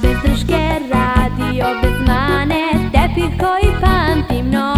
Πετρους και ράτι ο βισμάνε στεφικό η φάντη νό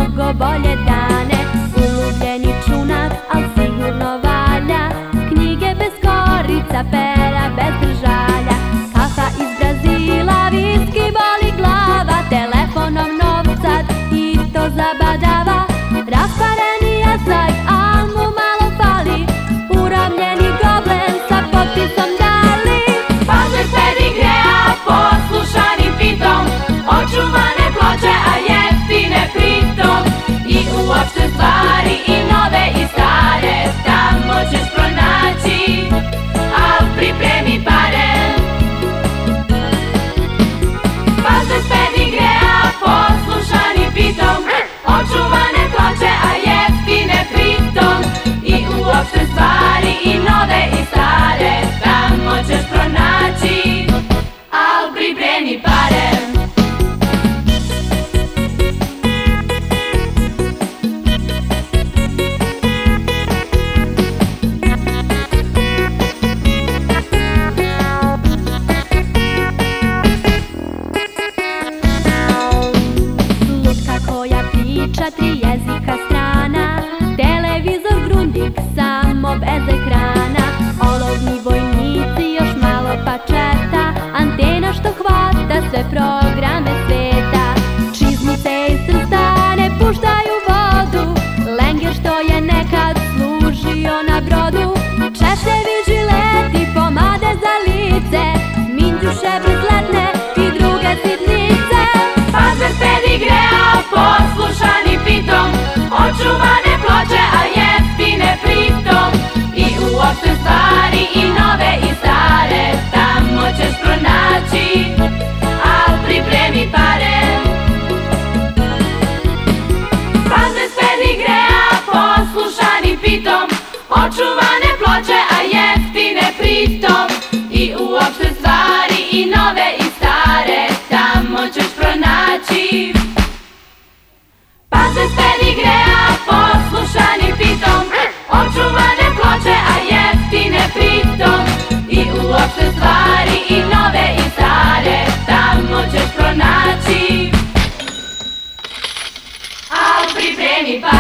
tri jezika strana Televizor grundik samo bez ekrana Olovni vojnici još malo pa četa Antena što hvata sve programe sveta Čizmice iz trsta ne puštaju vodu Lenge što je nekad služio na brodu Češevi žileti pomade za lice Minđuše brzletne i druge sitnice Pazer, pedigrea, poslu Očuvane ploče, a jeftine pritom I uopšte stvari i nove i stare Tamo ćeš pronaći Pa se speni greja, poslušani pitom Očuvane ploče, a jeftine pritom I uopšte stvari i nove i stare Tamo ćeš pronaći a pripremi pa